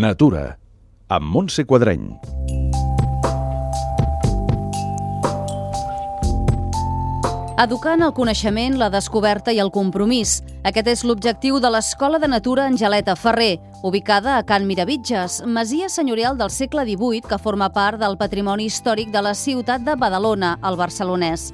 Natura, amb Montse Quadreny. Educar en el coneixement, la descoberta i el compromís. Aquest és l'objectiu de l'Escola de Natura Angeleta Ferrer, ubicada a Can Miravitges, masia senyorial del segle XVIII que forma part del patrimoni històric de la ciutat de Badalona, al barcelonès.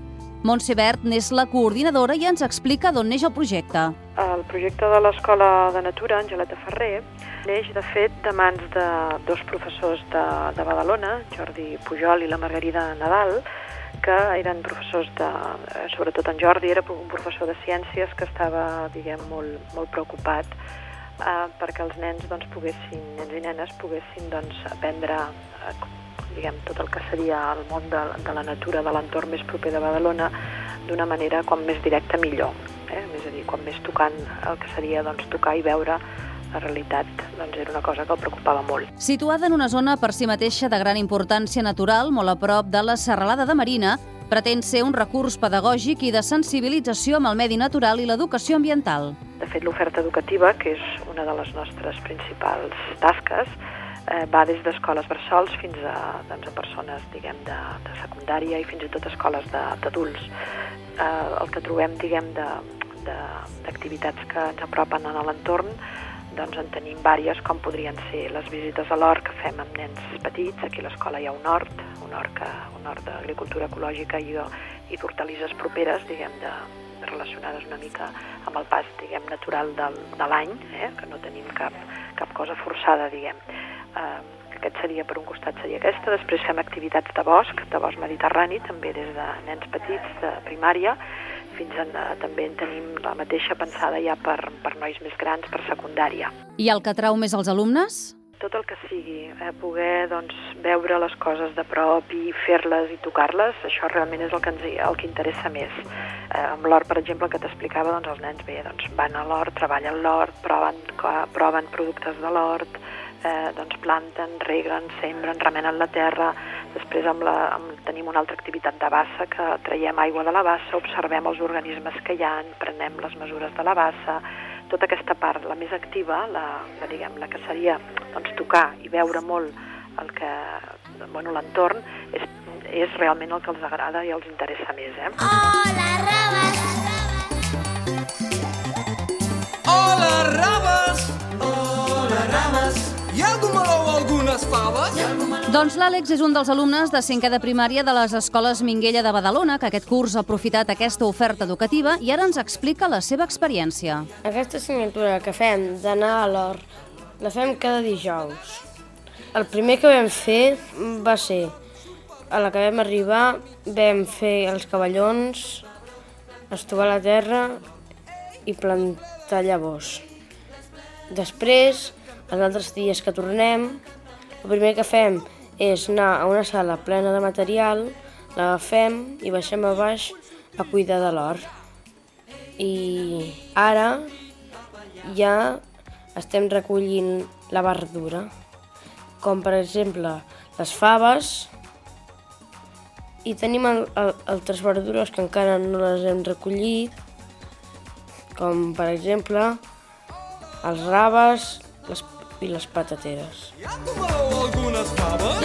Montse Bert n'és la coordinadora i ens explica d'on neix el projecte. El projecte de l'Escola de Natura, Angeleta Ferrer, neix, de fet, de mans de dos professors de, de Badalona, Jordi Pujol i la Margarida Nadal, que eren professors de... Sobretot en Jordi era un professor de ciències que estava, diguem, molt, molt preocupat eh, perquè els nens doncs, poguessin, nens i nenes poguessin doncs, aprendre eh, diguem, tot el que seria el món de, de la natura, de l'entorn més proper de Badalona, d'una manera com més directa millor. Eh? És a dir, quan més tocant el que seria doncs, tocar i veure la realitat doncs, era una cosa que el preocupava molt. Situada en una zona per si mateixa de gran importància natural, molt a prop de la Serralada de Marina, pretén ser un recurs pedagògic i de sensibilització amb el medi natural i l'educació ambiental. De fet, l'oferta educativa, que és una de les nostres principals tasques, eh, va des d'escoles bressols fins a, doncs, a persones diguem, de, de secundària i fins i tot escoles d'adults. Eh, el que trobem diguem, de- de- d'activitats que ens apropen a l'entorn doncs en tenim vàries, com podrien ser les visites a l'hort que fem amb nens petits. Aquí a l'escola hi ha un hort, un hort, que, un hort d'agricultura ecològica i, i d'hortalisses properes, diguem, de, relacionades una mica amb el pas, diguem, natural del, de l'any, eh? que no tenim cap, cap cosa forçada, diguem. Eh, aquest seria, per un costat, seria aquesta. Després fem activitats de bosc, de bosc mediterrani, també des de nens petits, de primària, fins eh, també en tenim la mateixa pensada ja per, per nois més grans, per secundària. I el que atrau més als alumnes? Tot el que sigui, eh, poder doncs, veure les coses de prop i fer-les i tocar-les, això realment és el que, ens, el que interessa més. Eh, amb l'hort, per exemple, que t'explicava, doncs, els nens bé, doncs, van a l'hort, treballen l'hort, proven, proven productes de l'hort, eh, doncs planten, reguen, sembren, remenen la terra, després amb la, amb, tenim una altra activitat de bassa que traiem aigua de la bassa, observem els organismes que hi ha, prenem les mesures de la bassa, tota aquesta part, la més activa, la, la, diguem, la que seria doncs, tocar i veure molt el que, bueno, l'entorn, és, és realment el que els agrada i els interessa més. Eh? Hola, Rabas. Algunes faves? Doncs l'Àlex és un dels alumnes de cinquè de primària de les escoles Minguella de Badalona, que aquest curs ha aprofitat aquesta oferta educativa i ara ens explica la seva experiència. Aquesta assignatura que fem d'anar a l'hort la fem cada dijous. El primer que vam fer va ser, a la que vam arribar, vam fer els cavallons, estovar la terra i plantar llavors. Després, els altres dies que tornem, el primer que fem és anar a una sala plena de material, l'agafem i baixem a baix a cuidar de l'hort. I ara ja estem recollint la verdura, com per exemple les faves, i tenim el, el, altres verdures que encara no les hem recollit, com per exemple els raves les, i les patateres. Algunes faves?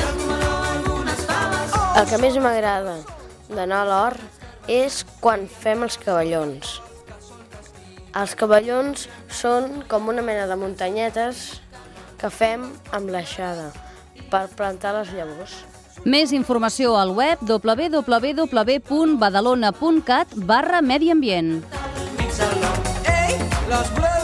El que més m'agrada d'anar a l'hort és quan fem els cavallons. Els cavallons són com una mena de muntanyetes que fem amb l'aixada per plantar les llavors. Més informació al web www.badalona.cat barra medi ambient. Ei, les ble